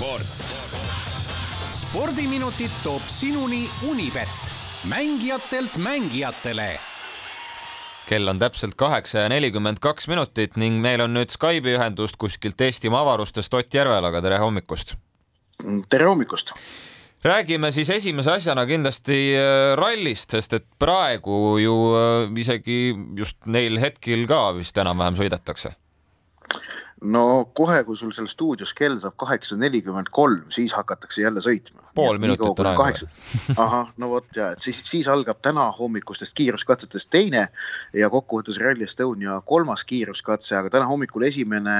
sport. spordiminutid toob sinuni Unibet, mängijatelt mängijatele kell on täpselt kaheksa ja nelikümmend kaks minutit ning meil on nüüd Skype'i ühendust kuskilt Eestimaa avarustest Ott Järvelaga, tere hommikust! tere hommikust! räägime siis esimese asjana kindlasti äh, rallist, sest et praegu ju äh, isegi just neil hetkel ka vist enam-vähem sõidetakse no kohe, kui sul seal stuudios kell saab kaheksa nelikümmend kolm, siis hakatakse jälle sõitma. pool minutit on aega kaheksa... ahah, no vot ja, et siis, siis algab täna hommikustest kiiruskatsetest teine ja kokkuvõttes Rally Estonia kolmas kiiruskatse, aga täna hommikul esimene,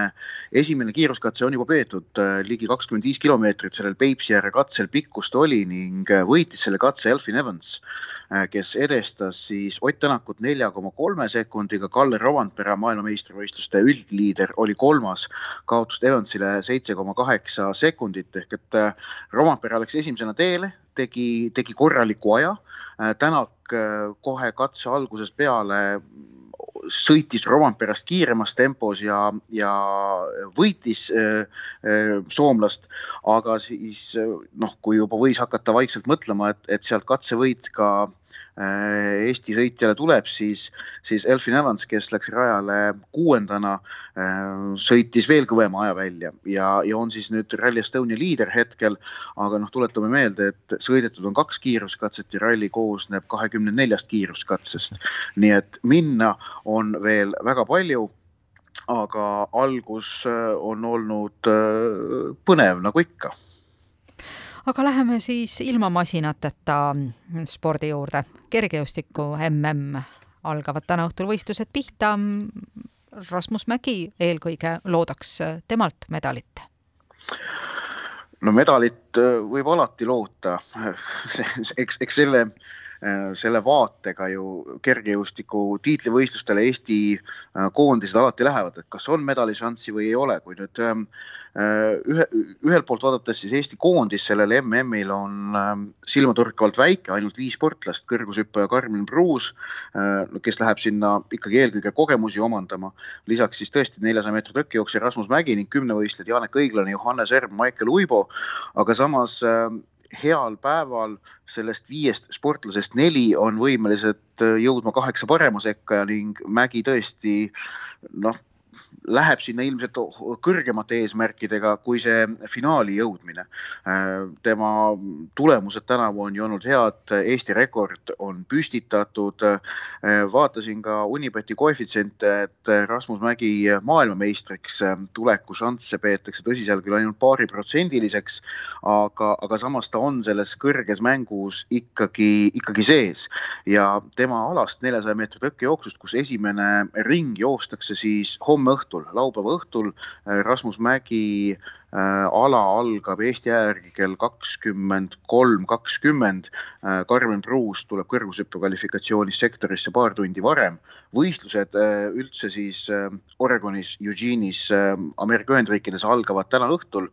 esimene kiiruskatse on juba peetud äh, ligi kakskümmend viis kilomeetrit sellel Peipsi ääre katsel pikkust oli ning äh, võitis selle katse Elfin Evans kes edestas siis Ott Tänakut nelja koma kolme sekundiga, Kalle Rovandpera maailmameistrivõistluste üldliider oli kolmas, kaotust Evansile seitse koma kaheksa sekundit ehk et äh, Rovandpera läks esimesena teele, tegi, tegi korraliku aja. Äh, Tänak kohe katse algusest peale sõitis Romantperast kiiremas tempos ja, ja võitis äh, äh, soomlast, aga siis noh, kui juba võis hakata vaikselt mõtlema, et, et sealt katsevõit ka Äh, Eesti sõitjale tuleb, siis, siis Elfin Evans, kes läks rajale kuuendana, äh, sõitis veel kõvema aja välja ja, ja on siis nüüd Rally Estonia liider hetkel. aga noh, tuletame meelde, et sõidetud on kaks kiiruskatset ja ralli koosneb kahekümne neljast kiiruskatsest. nii et minna on veel väga palju aga algus äh, on olnud põnev nagu ikka aga läheme siis ilma masinateta spordi juurde. kergejõustiku mm algavad täna õhtul võistlused pihta. Rasmus Mägi eelkõige loodaks temalt medalit no medalit äh, võib alati loota eks, eks selle, äh, selle vaatega ju kergejõustiku tiitlivõistlustele Eesti äh, koondised alati lähevad, et kas on medališanssi või ei ole, kui nüüd ähm, Äh, ühe, ühelt poolt vaadates siis Eesti koondis sellel MM-il on ähm, silmatorkavalt väike, ainult viis sportlast, kõrgushüppaja Karmen Pruus, äh, kes läheb sinna ikkagi eelkõige kogemusi omandama. lisaks siis tõesti neljasaja meetri tõkkejooksja Rasmus Mägi ning kümnevõistlejad Janek Õiglane, Johannes Erm, Maicel Uibo, aga samas ähm, heal päeval sellest viiest sportlasest neli on võimelised äh, jõudma kaheksa parema sekka ning Mägi tõesti noh, läheb sinna ilmselt kõrgemate eesmärkidega kui see finaali jõudmine. tema tulemused tänavu on ju olnud head, Eesti rekord on püstitatud. vaatasin ka Unibeti koefitsiente, et Rasmus Mägi maailmameistriks tuleku šansse peetakse tõsiselt küll ainult paariprotsendiliseks, aga, aga samas ta on selles kõrges mängus ikkagi, ikkagi sees ja tema alast neljasaja meetri tõkkejooksust, kus esimene ring joostakse siis homme õhtul õhtul, laupäeva õhtul äh, Rasmus Mägi Äh, ala algab Eesti aja järgi kell kakskümmend kolm, kakskümmend. Äh, Karmen Pruus tuleb kõrgushüppe kvalifikatsioonis sektorisse paar tundi varem. võistlused äh, üldse siis Oregonis, Eugene'is, Ameerika Ühendriikides algavad täna õhtul.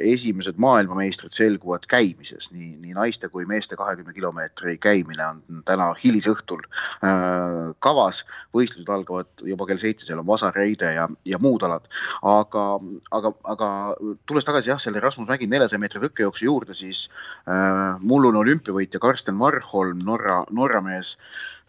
esimesed maailmameistrid selguvad käimises, nii, nii naiste kui meeste kahekümne kilomeetri käimine on täna hilisõhtul kavas. võistlused algavad juba kell seitse, seal on vasareide ja, ja muud alad, aga, aga, aga tulles tagasi jah, selle Rasmus Mägi neljasaja meetri tõkkejooksu juurde, siis äh, mullune olümpiavõitja Karsten Marholm, Norra, Norra mees,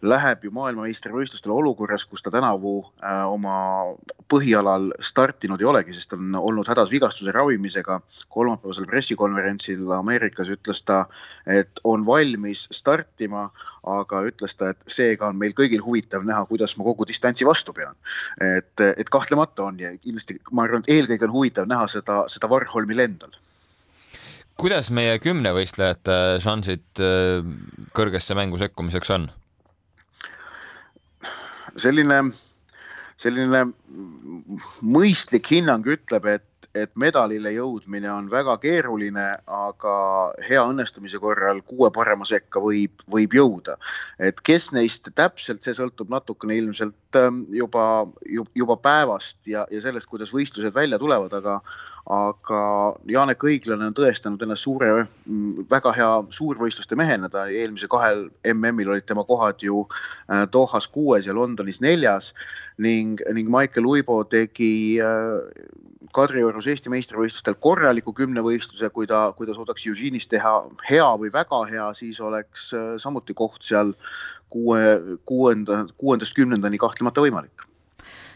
läheb ju maailmameistrivõistlustele olukorras, kus ta tänavu äh, oma põhialal startinud ei olegi, sest on olnud hädas vigastuse ravimisega. kolmapäevasel pressikonverentsil Ameerikas ütles ta, et on valmis startima, aga ütles ta, et seega on meil kõigil huvitav näha, kuidas ma kogu distantsi vastu pean. et, et kahtlemata on ja kindlasti ma arvan, et eelkõige on huvitav näha seda, seda Warholmil endal kuidas meie kümnevõistlejate šansid äh, kõrgesse mängu sekkumiseks on? Selline, selline mõistlik hinnang ütleb, et et medalile jõudmine on väga keeruline, aga hea õnnestumise korral kuue parema sekka võib, võib jõuda. et kes neist täpselt, see sõltub natukene ilmselt ähm, juba, juba päevast ja, ja sellest, kuidas võistlused välja tulevad, aga aga Janek Õiglane on tõestanud ennast suure, väga hea suurvõistluste mehena, ta eelmisel kahel MM-il olid tema kohad ju äh, Dohas kuues ja Londonis neljas. Ning, ning Maicel Uibo tegi äh, Kadriorus Eesti meistrivõistlustel korraliku kümnevõistluse, kui ta, kui ta suudaks Eugeniis teha hea või väga hea, siis oleks samuti koht seal kuue, kuuenda, kuuendast kümnendani kahtlemata võimalik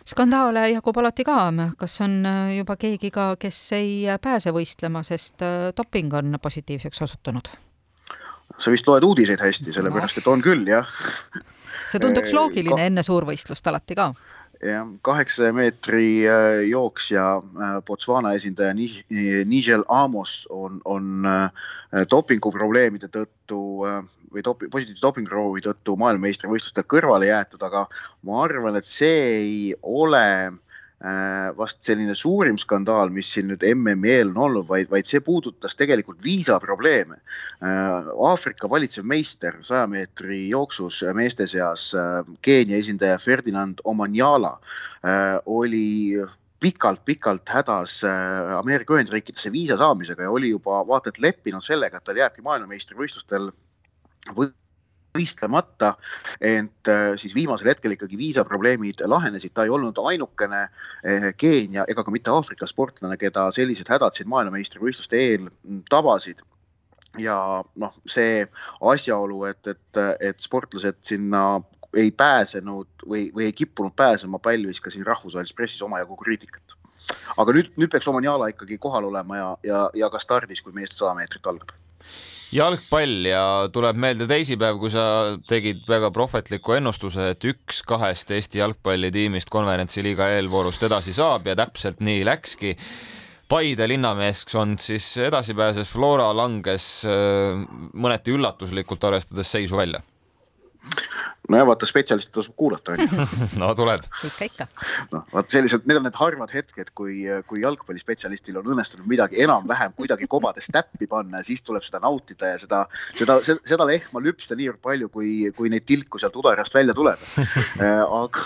skandaale jagub alati ka, kas on juba keegi ka, kes ei pääse võistlema, sest doping on positiivseks osutunud? sa vist loed uudiseid hästi, sellepärast et on küll, jah. see tunduks loogiline Ka enne suurvõistlust alati ka jah, kaheksasaja meetri äh, jooksja äh, Botswana esindaja Nigel Amos on, on äh, dopinguprobleemide tõttu või dopi-, positiivse dopinguproovi tõttu maailmameistrivõistlustel kõrvale jäetud, aga ma arvan, et see ei ole äh, vast selline suurim skandaal, mis siin nüüd MM-i eel on olnud, vaid, vaid see puudutas tegelikult viisaprobleeme. Äh, Aafrika valitsev meister saja meetri jooksus meeste seas, äh, Keenia esindaja Ferdinand Omanyala oli pikalt-pikalt hädas Ameerika Ühendriikidesse viisa saamisega ja oli juba vaata et leppinud sellega, et tal jääbki maailmameistrivõistlustel või võistlemata, ent äh, siis viimasel hetkel ikkagi viisaprobleemid lahenesid, ta ei olnud ainukene äh, Keenia ega ka mitte Aafrika sportlane, keda sellised hädad siin maailmameistrivõistluste eel tabasid. Ja noh, see asjaolu, et, et, et sportlased sinna ei pääsenud või, või ei kippunud pääsema, pälvis ka siin rahvusvahelises pressis omajagu kriitikat. aga nüüd, nüüd peaks Omaniala ikkagi kohal olema ja, ja, ja ka stardis, kui meeste sada meetrit algab jalgpall ja tuleb meelde teisipäev, kui sa tegid väga prohvetliku ennustuse, et üks kahest Eesti jalgpallitiimist konverentsiliiga eelvoorust edasi saab ja täpselt nii läkski. Paide linnameeskond siis edasi pääses, Flora langes äh, mõneti üllatuslikult, arvestades seisu välja nojah, vaata spetsialiste tasub kuulata, onju. no tuleb. ikka, ikka. noh, vaat sellised, need on need harvad hetked, kui, kui jalgpallispetsialistil on õnnestunud midagi enam-vähem kuidagi kobades täppi panna ja siis tuleb seda nautida ja seda, seda, seda lehma lüpsta niivõrd palju, kui, kui neid tilku sealt udarast välja tuleb. Äh, aga,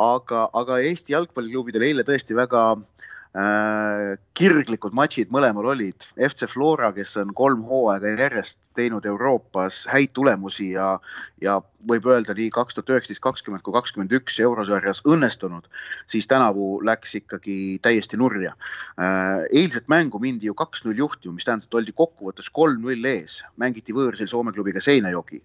aga, aga Eesti jalgpalliklubidel eile tõesti väga äh, kirglikud matšid mõlemal olid. FC Flora, kes on kolm hooaega järjest teinud Euroopas häid tulemusi ja, ja võib öelda nii kaks tuhat üheksateist, kakskümmend kui kakskümmend üks eurosarjas õnnestunud, siis tänavu läks ikkagi täiesti nurja. Äh, eilset mängu mindi ju kaks-null juhtima, mis tähendab, et oldi kokkuvõttes kolm-null ees, mängiti võõrsil Soome klubiga Seinäjoki,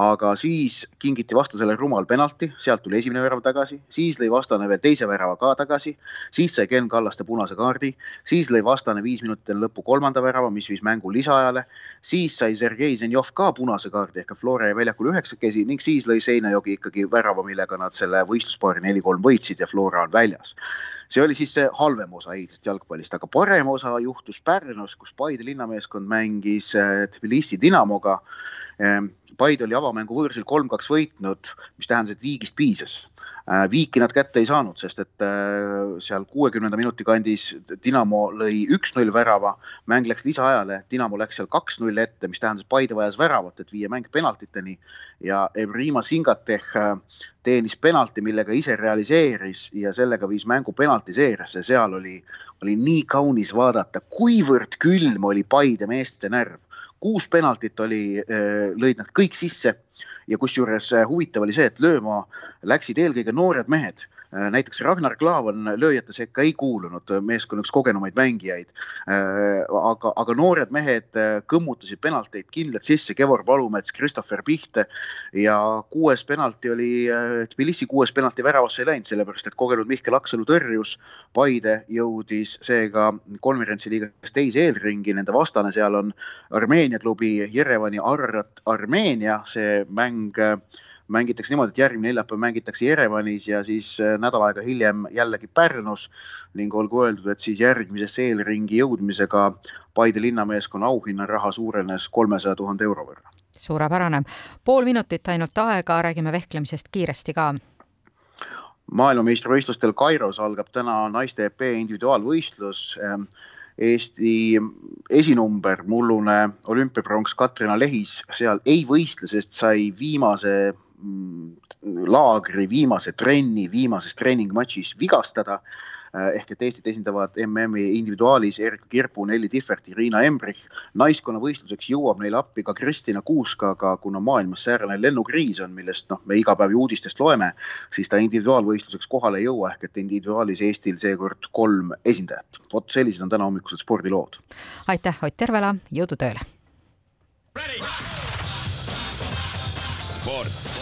aga siis kingiti vastasele rumal penalti, sealt tuli esimene värav tagasi, siis lõi vastane veel teise värava ka tagasi, siis sai Ken Kallaste punase kaardi, siis lõi vastane viis minutit enne lõppu kolmanda värava, mis viis mängu lisaajale, siis sai Sergei Zenjov ka punase kaardi ehk Flora jäi väljakul üheksakesi ning siis lõi Seinajogi ikkagi värava, millega nad selle võistluspaari neli-kolm võitsid ja Flora on väljas. See oli siis see halvem osa eilsest jalgpallist, aga parem osa juhtus Pärnus, kus Paide linnameeskond mängis äh, Tbilisi Dinamoga. Ähm, Paide oli avamängu võõrsil kolm-kaks võitnud, mis tähendas, et viigist piisas viiki nad kätte ei saanud, sest et äh, seal kuuekümnenda minuti kandis Dinamo lõi üks-null värava, mäng läks lisaajale, Dinamo läks seal kaks-null ette, mis tähendas, Paide vajas väravat, et viia mäng penaltiteni. Ja Evrima Singateh äh, teenis penalti, millega ise realiseeris ja sellega viis mängu penaltiseeriasse, seal oli, oli nii kaunis vaadata, kuivõrd külm oli Paide meeste närv. kuus penaltit oli, lõid nad kõik sisse ja kusjuures äh, huvitav oli see, et lööma läksid eelkõige noored mehed näiteks Ragnar Klavan lööjate sekka ei kuulunud, äh, meeskonna üks kogenumaid mängijaid. Äh, aga, aga noored mehed kõmmutasid penalteid kindlalt sisse, Kevor Palumets, Christopher Pihte ja kuues penalti oli, Tbilisi kuues penalti väravasse ei läinud, sellepärast et kogenud Mihkel Aksalu tõrjus. Paide jõudis seega konverentsiliigas teise eelringi, nende vastane seal on Armeenia klubi Jerevani Ararat Armeenia, see mäng mängitakse niimoodi, et järgmine neljapäev mängitakse Jerevanis ja siis äh, nädal aega hiljem jällegi Pärnus ning olgu öeldud, et siis järgmisesse eelringi jõudmisega Paide linnameeskonna auhinnaraha suurenes kolmesaja tuhande euro võrra. suurepärane, pool minutit ainult aega, räägime vehklemisest kiiresti ka maailmameistrivõistlustel Kairos algab täna naiste EP individuaalvõistlus. Ähm, Eesti esinumber, mullune olümpiapronks Katrina Lehis seal ei võistle, sest sai viimase laagri viimase trenni, viimases treeningmatšis vigastada. ehk et Eestit esindavad MM-i individuaalis Erika Kirpu, Nelli Tihvert, Riina Embrich. naiskonnavõistluseks jõuab neile appi ka Kristina Kuuska, aga kuna maailmas säärane lennukriis on, millest noh, me iga päev ju uudistest loeme, siis ta individuaalvõistluseks kohale ei jõua, ehk et individuaalis Eestil seekord kolm esindajat. vot sellised on täna hommikused spordilood. aitäh, Ott Järvela, jõudu tööle! sport.